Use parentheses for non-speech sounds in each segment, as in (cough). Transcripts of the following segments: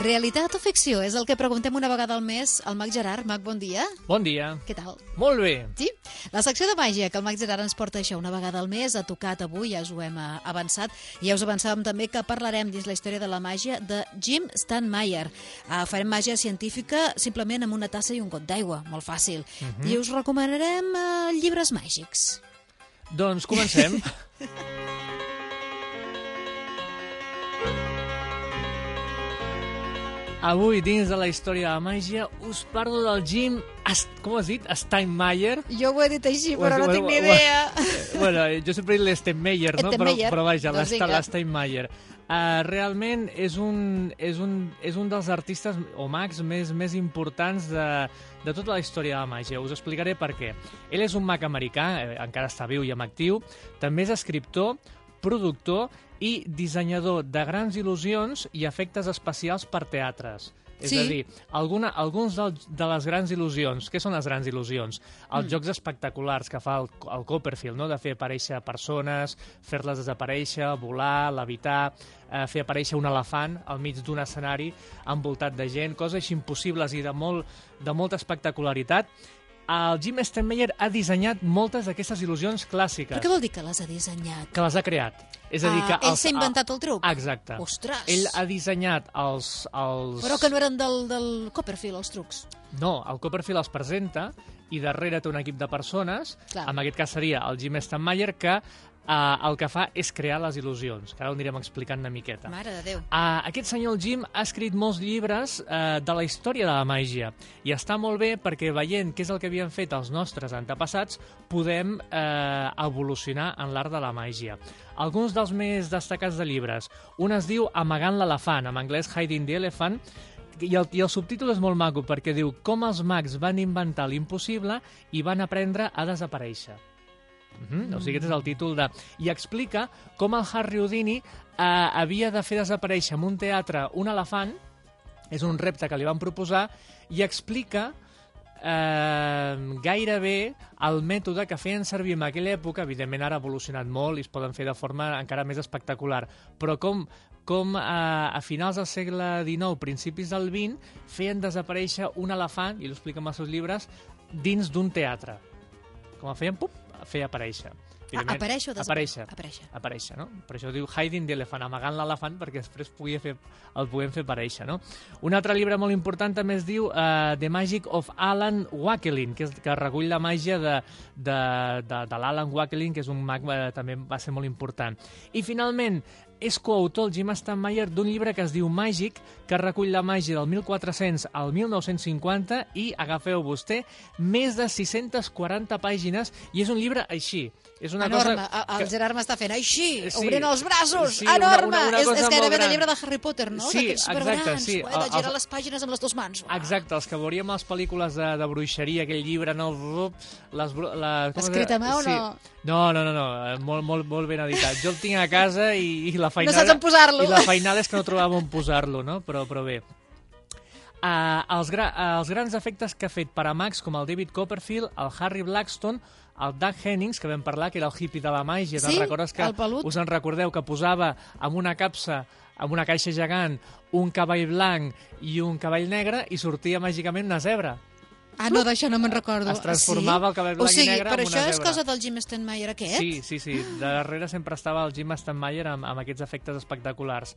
Realitat o ficció? És el que preguntem una vegada al mes al Mag Gerard. Mag, bon dia. Bon dia. Què tal? Molt bé. Sí? La secció de màgia que el Mag Gerard ens porta això una vegada al mes ha tocat avui, ja us ho hem eh, avançat, i ja us avançàvem també que parlarem dins la història de la màgia de Jim Stanmeyer. Uh, farem màgia científica simplement amb una tassa i un got d'aigua, molt fàcil. I us recomanarem uh, llibres màgics. Doncs comencem. (laughs) Avui, dins de la història de la màgia, us parlo del Jim... Com has dit? Steinmeier? Jo ho he dit així, però no tinc ni idea. (laughs) bueno, jo sempre he dit l'Steinmeier, no? Però, però vaja, Doncs l'Steinmeier. Uh, realment és un, és, un, és un dels artistes o mags més, més importants de, de tota la història de la màgia. Us explicaré per què. Ell és un mag americà, eh, encara està viu i en actiu, també és escriptor, productor i dissenyador de grans il·lusions i efectes especials per teatres. És Sí. a dir, alguna, alguns del, de les grans il·lusions. Què són les grans il·lusions? Els Mm. jocs espectaculars que fa el, el Copperfield, no? de fer aparèixer persones, fer-les desaparèixer, volar, levitar, eh, fer aparèixer un elefant al mig d'un escenari envoltat de gent, coses així impossibles i de, molt, de molta espectacularitat. El Jim Steinmeier ha dissenyat moltes d'aquestes il·lusions clàssiques Però què vol dir que les ha dissenyat? que les ha creat. És a dir, que Ah, ell els- s'ha inventat el truc? Exacte. Ostres! Ell ha dissenyat els... els... Però que no eren del, del Copperfield, els trucs. No, el Copperfield els presenta i darrere té un equip de persones, Clar. en aquest cas seria el Jim Steinmeier, que eh, el que fa és crear les il·lusions, que ara ho anirem explicant una miqueta. Mare de Déu. Uh, aquest senyor el Jim ha escrit molts llibres uh, de la història de la màgia i està molt bé perquè veient què és el que havien fet els nostres antepassats podem uh, evolucionar en l'art de la màgia. Alguns dels més destacats de llibres. Un es diu Amagant l'elefant, en anglès Hiding the Elephant, i el, i el subtítol és molt maco perquè diu com els mags van inventar l'impossible i van aprendre a desaparèixer. Mm -hmm. O sigui, aquest és el títol de... I explica com el Harry Houdini eh, havia de fer desaparèixer en un teatre un elefant, és un repte que li van proposar, i explica eh, gairebé el mètode que feien servir en aquella època, evidentment ara ha evolucionat molt i es poden fer de forma encara més espectacular, però com com eh, a finals del segle XIX, principis del XX, feien desaparèixer un elefant, i ho en els seus llibres, dins d'un teatre. Com el feien, pup, feia aparèixer. Ah, aparèixer o Aparèixer. desaparèixer? Aparèixer. Aparèixer, no? Per això diu hiding the elephant, amagant l'elefant, perquè després pugui fer, el puguem fer aparèixer, no? Un altre llibre molt important també es diu uh, The Magic of Alan Wakelin, que, és, que recull la màgia de, de, de, de l'Alan Wakelin, que és un mag eh, també va ser molt important. I finalment, és coautor el Jim Steinmeier d'un llibre que es diu Màgic, que recull la màgia del 1400 al 1950 i, agafeu vostè, més de 640 pàgines i és un llibre així. És una enorme. cosa El Gerard m'està fent així, Sí. obrint els braços. Sí, una- enorme. una- una és, cosa és molt gairebé gran. de llibre de Harry Potter, no? Sí, exacte, sí. He de El- girar el- les pàgines amb les dues mans. Uau. Exacte, els que veuríem les pel·lícules de, de bruixeria, aquell llibre, no? Les, bru- la, com es Escrit a mà o no? No, no, no, no, eh, molt, molt, molt ben editat. Jo el tinc a casa i, i la feinada... saps on posar-lo. I la feinada és que no trobava on posar-lo, no? Però, però bé. Uh, els, gra uh, els grans efectes que ha fet per a Max, com el David Copperfield, el Harry Blackstone, el Doug Hennings, que vam parlar, que era el hippie de la màgia, Sí, te'n recordes que us en recordeu que posava amb una capsa amb una caixa gegant un cavall blanc i un cavall negre i sortia màgicament una zebra. Ah, no, d'això no me'n recordo. Es transformava Ah, el cabell o blanc i sigui, negre però això és cosa del Jim Stenmeyer aquest? Sí, sí, sí. De darrere sempre estava el Jim Steinmeier amb, amb aquests efectes espectaculars.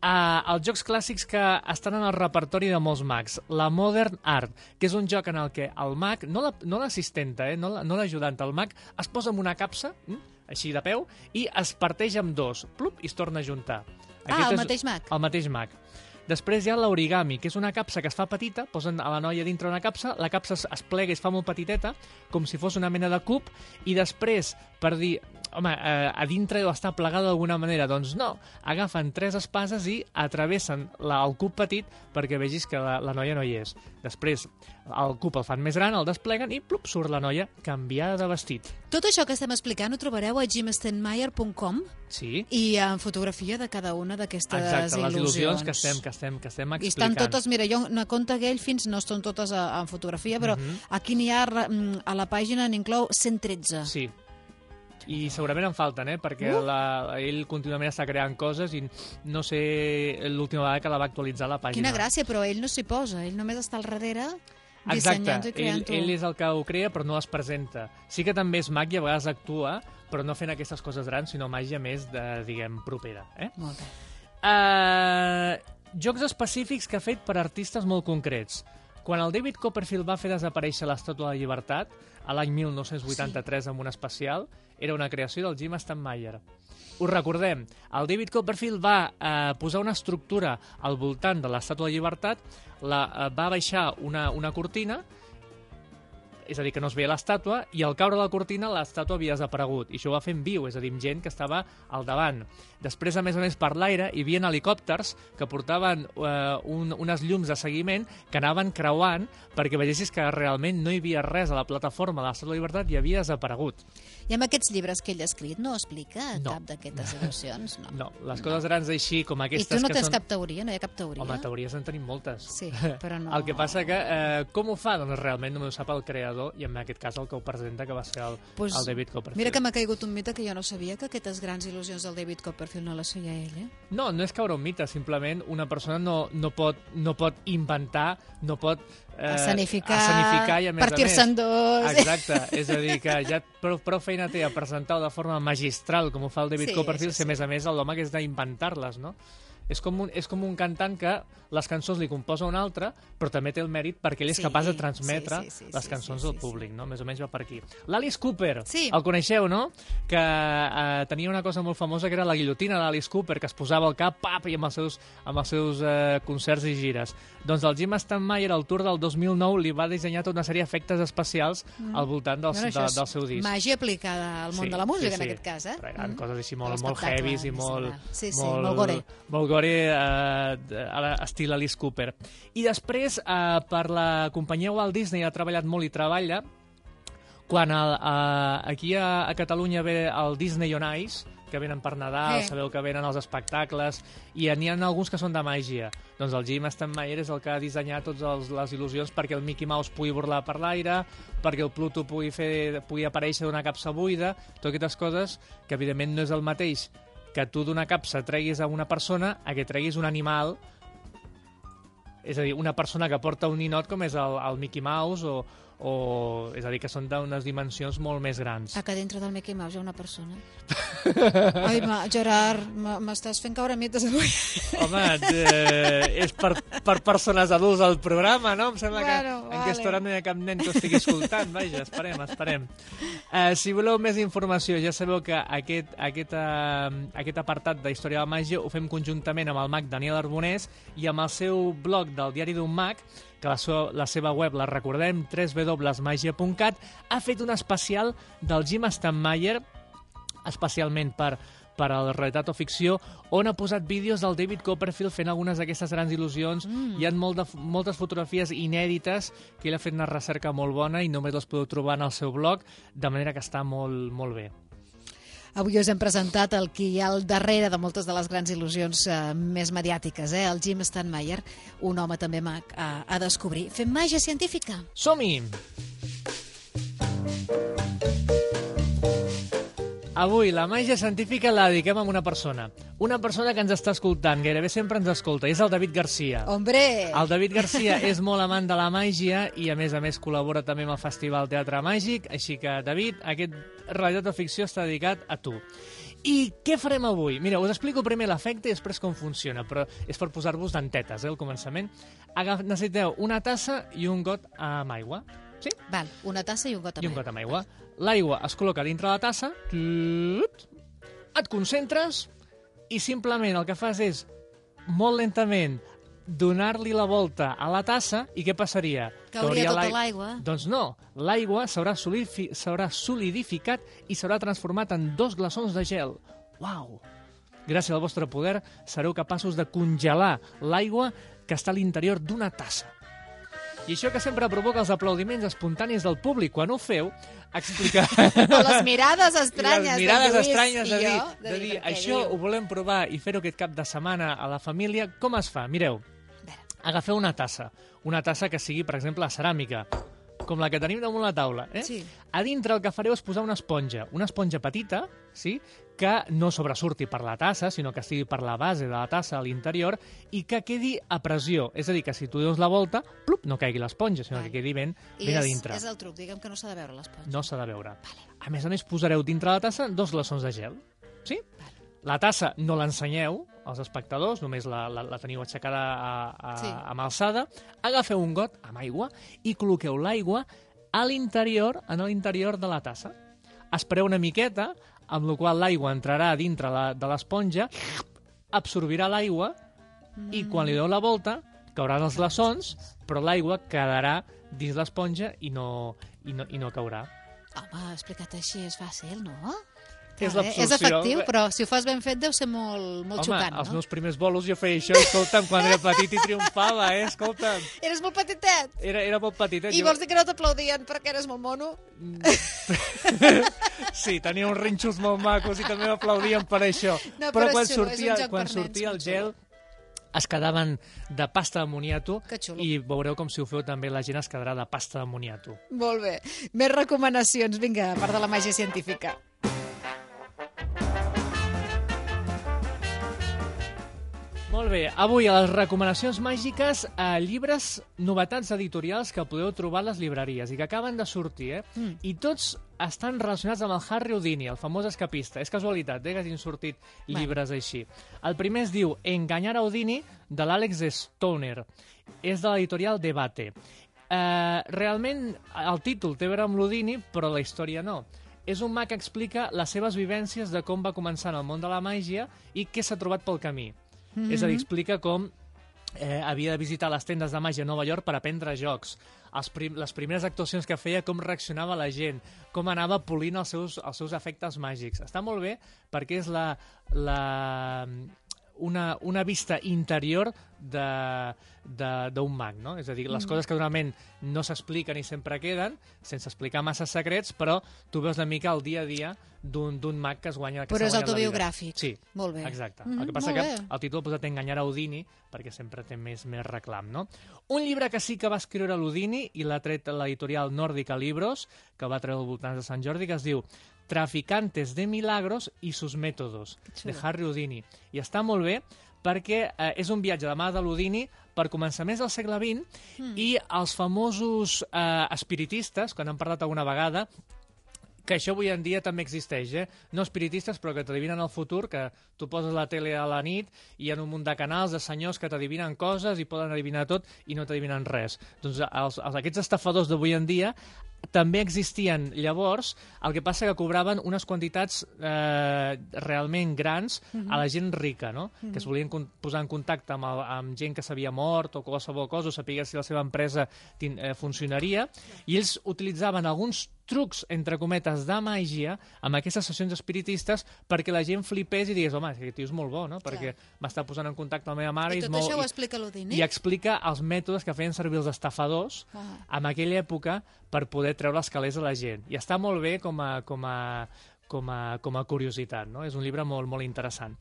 Uh, els jocs clàssics que estan en el repertori de molts mags. La Modern Art, que és un joc en el que el mag, no la- no l'assistenta, eh, no la- no l'ajudant, el mag es posa en una capsa, mm, així de peu, i es parteix amb dos, plup, i es torna a juntar. Ah, el és- mateix mag. El mateix mag. Després hi ha l'origami, que és una capsa que es fa petita, posen a la noia dintre una capsa, la capsa es, plega i es fa molt petiteta, com si fos una mena de cub, i després, per dir, home, eh, a dintre deu estar plegada d'alguna manera, doncs no, agafen tres espases i atravessen la, el cub petit perquè vegis que la, la noia no hi és. Després, el cub el fan més gran, el despleguen i plup, surt la noia canviada de vestit. Tot això que estem explicant ho trobareu a jimstenmeyer.com Sí, i en fotografia de cada una d'aquestes exacte, les il·lusions il·lusions. que estem, que estem, que estem I explicant. estan totes, mira, jo no compte aquell fins no estan totes a, en fotografia, però Mhm. aquí n'hi ha, mm, a la pàgina n'inclou 113. Sí. I segurament en falten, eh? Perquè Uh! la, ell contínuament està creant coses i no sé l'última vegada que la va actualitzar la pàgina. Quina gràcia, però ell no s'hi posa, ell només està al darrere Exacte, ell, ell és el que ho crea però no les presenta. Sí que també és mag i a vegades actua, però no fent aquestes coses grans, sinó màgia més de, diguem, propera. Eh? Molt bé. Uh, jocs específics que ha fet per artistes molt concrets. Quan el David Copperfield va fer desaparèixer l'Estàtua de la Llibertat, a l'any 1983 sí. amb un especial, era una creació del Jim Stanmeyer. Us recordem, el David Copperfield va eh, posar una estructura al voltant de l'Estàtua de la Llibertat, la, eh, va baixar una, una cortina, és a dir, que no es veia l'estàtua, i al caure la cortina l'estàtua havia desaparegut. I això ho va fer en viu, és a dir, amb gent que estava al davant. Després, a més a més, per l'aire hi havia helicòpters que portaven eh, un, unes llums de seguiment que anaven creuant perquè veiessis que realment no hi havia res a la plataforma de l'Estàtua de la Llibertat i havia desaparegut. I amb aquests llibres que ell ha escrit no explica No. cap d'aquestes il·lusions? (laughs) No. No, les coses grans així com I aquestes tu no que tens són... cap teoria? No hi ha cap teoria? Home, teories en tenim moltes. Sí, (laughs) però no... El que passa que, eh, com ho fa? Doncs realment només ho sap el creador i en aquest cas el que ho presenta, que va ser el, Pues, el David Copperfield. Mira que m'ha caigut un mite que jo no sabia que aquestes grans il·lusions del David Copperfield no les feia ell, eh? No, no és caure un mite, simplement una persona no, no, pot, no pot inventar, no pot... Eh, escenificar, escenificar i a més partir-se en dos... Exacte, és a dir, que ja prou, prou feina té a presentar-ho de forma magistral, com ho fa el David Sí, Copperfield, sí, sí. a més a més l'home que és d'inventar-les, no? És com, un, és com un cantant que les cançons li composa un altre, però també té el mèrit perquè ell és Sí, capaç de transmetre sí, sí, sí, les cançons sí, al sí, públic, no? Més o menys va per aquí. L'Alice Cooper, Sí. el coneixeu, no? Que eh, tenia una cosa molt famosa que era la guillotina d'Alice Cooper, que es posava al cap, pap, i amb els seus, amb els seus eh, concerts i gires. Doncs el Jim Stanmeyer, al tour del 2009, li va dissenyar tota una sèrie d'efectes especials al voltant del, Bueno, de, del seu disc. Màgia aplicada al món Sí, de la música, sí, en sí. aquest cas, eh? Però Eren Mm. coses així molt, molt heavies i molt... Sí, sí, molt gore. Molt gore, eh, de- a l'estil Alice Cooper. I després, eh, per la companyia Walt Disney ha treballat molt i treballa quan el, eh, aquí a, a Catalunya ve el Disney on Ice, que venen per Nadal, Sí. sabeu que venen els espectacles, i n'hi ha alguns que són de màgia. Doncs el Jim Stanmeyer és el que ha dissenyat totes les il·lusions perquè el Mickey Mouse pugui burlar per l'aire, perquè el Pluto pugui, fer, pugui aparèixer d'una capsa buida, totes aquestes coses que evidentment no és el mateix que tu d'una capsa treguis a una persona a que treguis un animal és a dir, una persona que porta un ninot com és el, el Mickey Mouse o, o és a dir, que són d'unes dimensions molt més grans. A que dintre del Mickey Mouse hi ha una persona. (laughs) Ai, (laughs) ma, Gerard, m'estàs fent caure mites avui. Home, (laughs) eh, és per, per persones adults al programa, no? Em sembla que Bueno, en aquesta vale. hora no hi ha cap nen que estigui escoltant. Vaja, esperem, esperem. Eh, si voleu més informació, ja sabeu que aquest, aquest, eh, aquest apartat de Història de la Màgia ho fem conjuntament amb el mag Daniel Arbonés i amb el seu blog del Diari d'un Mag, que la, so, la seva web, la recordem, www.magia.cat, ha fet un especial del Jim Stanmeyer, especialment per per a la realitat o ficció, on ha posat vídeos del David Copperfield fent algunes d'aquestes grans il·lusions. Mm. Hi ha molt de, moltes fotografies inèdites que ell ha fet una recerca molt bona i només les podeu trobar en el seu blog, de manera que està molt, molt bé. Avui us hem presentat el que hi ha al darrere de moltes de les grans il·lusions eh, més mediàtiques, eh? el Jim Stanmeyer, un home també mag a, a descobrir. Fem màgia científica. Som-hi! Avui la màgia científica la dediquem a una persona. Una persona que ens està escoltant, gairebé sempre ens escolta, és el David Garcia. Hombre! El David Garcia és molt amant de la màgia i, a més a més, col·labora també amb el Festival Teatre Màgic, així que, David, aquest Realitat o Ficció està dedicat a tu. I què farem avui? Mira, us explico primer l'efecte i després com funciona, però és per posar-vos dentetes, eh, al començament. Agaf necessiteu una tassa i un got amb aigua. Sí? Val, una tassa i un got I un amb got amb aigua. L'aigua es col·loca dintre la tassa, tut, et concentres i simplement el que fas és, molt lentament, donar-li la volta a la tassa i què passaria? Cauria tota l'ai- l'aigua. Doncs no, l'aigua s'haurà solidifi solidificat i s'haurà transformat en dos glaçons de gel. Uau! Gràcies al vostre poder sereu capaços de congelar l'aigua que està a l'interior d'una tassa. I això que sempre provoca els aplaudiments espontanis del públic quan ho feu, explicar... (laughs) O les mirades estranyes les mirades de Lluís estranyes de dir, jo, de dir per què això diu? ho volem provar i fer-ho aquest cap de setmana a la família. Com es fa? Mireu, agafeu una tassa, una tassa que sigui, per exemple, ceràmica, com la que tenim damunt la taula. Eh? Sí. A dintre el que fareu és posar una esponja, una esponja petita, sí? Que no sobresurti per la tassa, sinó que estigui per la base de la tassa a l'interior i que quedi a pressió. És a dir, que si tu dones la volta, plup, no caigui l'esponja, sinó Vale. que quedi ben, ben a és, dintre. és el truc, diguem que no s'ha de veure l'esponja. No s'ha de veure. A més a més, posareu dintre la tassa dos glaçons de gel. Sí? La tassa no l'ensenyeu als espectadors, només la, la, la teniu aixecada a, a, Sí. amb alçada. Agafeu un got amb aigua i col·loqueu l'aigua a l'interior, en l'interior de la tassa. Espereu una miqueta, amb la qual l'aigua entrarà dintre la, de l'esponja, absorbirà l'aigua i quan li deu la volta cauran els glaçons, però l'aigua quedarà dins l'esponja i no, i, no, i no caurà. Home, explicat així és fàcil, no? És eh? és l'absorció. efectiu, però si ho fas ben fet deu ser molt, molt Home, xocant, els no? meus primers bolos jo feia això, escolta'm, quan era petit i triomfava, eh? Escolta'm, Eres molt petitet! era, era molt petitet. I vols dir que no t'aplaudien perquè eres molt mono? (laughs) Sí, tenia uns rinxos molt macos i també m'aplaudien per això. No, però però quan xulo, sortia, quan per nens, sortia el gel es quedaven de pasta de moniato i veureu com si ho feu també la gent es quedarà de pasta de moniato. Molt bé. Més recomanacions, vinga, a part de la màgia científica. Molt bé, avui a les recomanacions màgiques a llibres, novetats editorials que podeu trobar a les llibreries i que acaben de sortir, eh? Mm. I tots estan relacionats amb el Harry Houdini, el famós escapista. És casualitat, eh, que hagin sortit llibres així. El primer es diu Enganyar a Houdini, de l'Àlex Stoner. És de l'editorial Debate. Eh, realment, el títol té a veure amb l'Houdini, però la història no. És un mag que explica les seves vivències de com va començar en el món de la màgia i què s'ha trobat pel camí. Mm -hmm. És a dir, explica com eh, havia de visitar les tendes de màgia a Nova York per aprendre jocs, els prim les primeres actuacions que feia, com reaccionava la gent, com anava polint els seus, els seus efectes màgics. Està molt bé perquè és la, la, una, una vista interior de- de- d'un mag, no? És a dir, les coses que normalment no s'expliquen i sempre queden, sense explicar massa secrets, però tu veus una mica el dia a dia d'un mag que es guanya que Però és autobiogràfic. Sí, Molt bé. Exacte. Mhm, el que passa que bé. el títol ha posat Enganyar a Houdini perquè sempre té més més reclam, no? Un llibre que sí que va escriure l'Houdini i l'ha tret l'editorial Nòrdica Libros, que va treure al voltant de Sant Jordi, que es diu Traficantes de milagros i sus métodos, de. Harry Houdini. I està molt bé perquè eh, és un viatge de mà de l'Houdini per començaments del segle XX Hmm. i els famosos eh, espiritistes, que n'han parlat alguna vegada, que això avui en dia també existeix, eh? No espiritistes, però que t'adivinen el futur, que tu poses la tele a la nit i hi ha un munt de canals de senyors que t'adivinen coses i poden adivinar tot i no t'adivinen res. Doncs els, els, aquests estafadors d'avui en dia també existien llavors, el que passa que cobraven unes quantitats eh, realment grans a la gent rica, no? que es volien posar en contacte amb, el, amb gent que s'havia mort o qualsevol cosa, o sapigués si la seva empresa tin, eh, funcionaria, i ells utilitzaven alguns trucs, entre cometes, de màgia amb aquestes sessions espiritistes perquè la gent flipés i digués, home, aquest tio és molt bo, no? perquè m'està posant en contacte amb la meva mare I és tot molt... això ho explica i explica els mètodes que feien servir els estafadors Ah. en aquella època per poder treure els calés a la gent. I està molt bé com a, com a, com a, com a curiositat, no? És un llibre molt, molt interessant.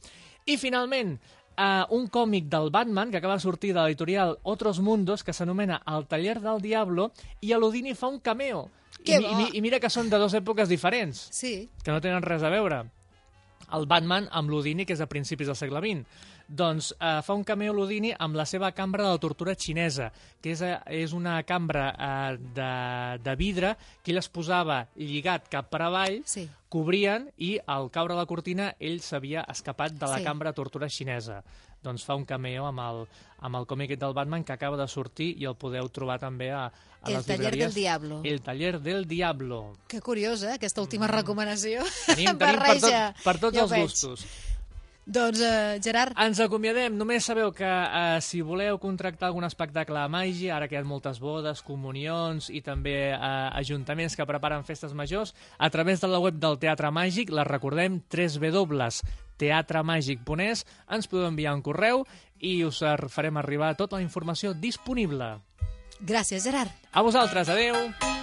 I, finalment, uh, un còmic del Batman que acaba de sortir de l'editorial Otros Mundos que s'anomena El taller del Diablo i a l'Odini fa un cameo. Que I, i, I mira que són de dues èpoques diferents Sí. que no tenen res a veure. El Batman amb l'Houdini, que és a principis del segle XX. Doncs eh, fa un cameo l'Houdini amb la seva cambra de la tortura xinesa, que és, eh, és una cambra eh, de, de vidre que ell es posava lligat cap per avall, Sí. cobrien i al caure la cortina ell s'havia escapat de la Sí. cambra de tortura xinesa. Doncs fa un cameo amb el, amb el còmic del Batman que acaba de sortir i el podeu trobar també a, a El les taller del diablo. El taller del diablo. Que curiós, eh, aquesta última recomanació. Tenim, (laughs) tenim per, tot, per tots Ja els veig. gustos. Doncs, eh, Gerard, Ens acomiadem. Només sabeu que eh, si voleu contractar algun espectacle a màgia, ara que hi ha moltes bodes, comunions i també eh, ajuntaments que preparen festes majors, a través de la web del Teatre Màgic, la recordem, www.teatremàgic.es, ens podeu enviar un correu i us farem arribar tota la informació disponible. gràcies, Gerard. A vosaltres, adeu!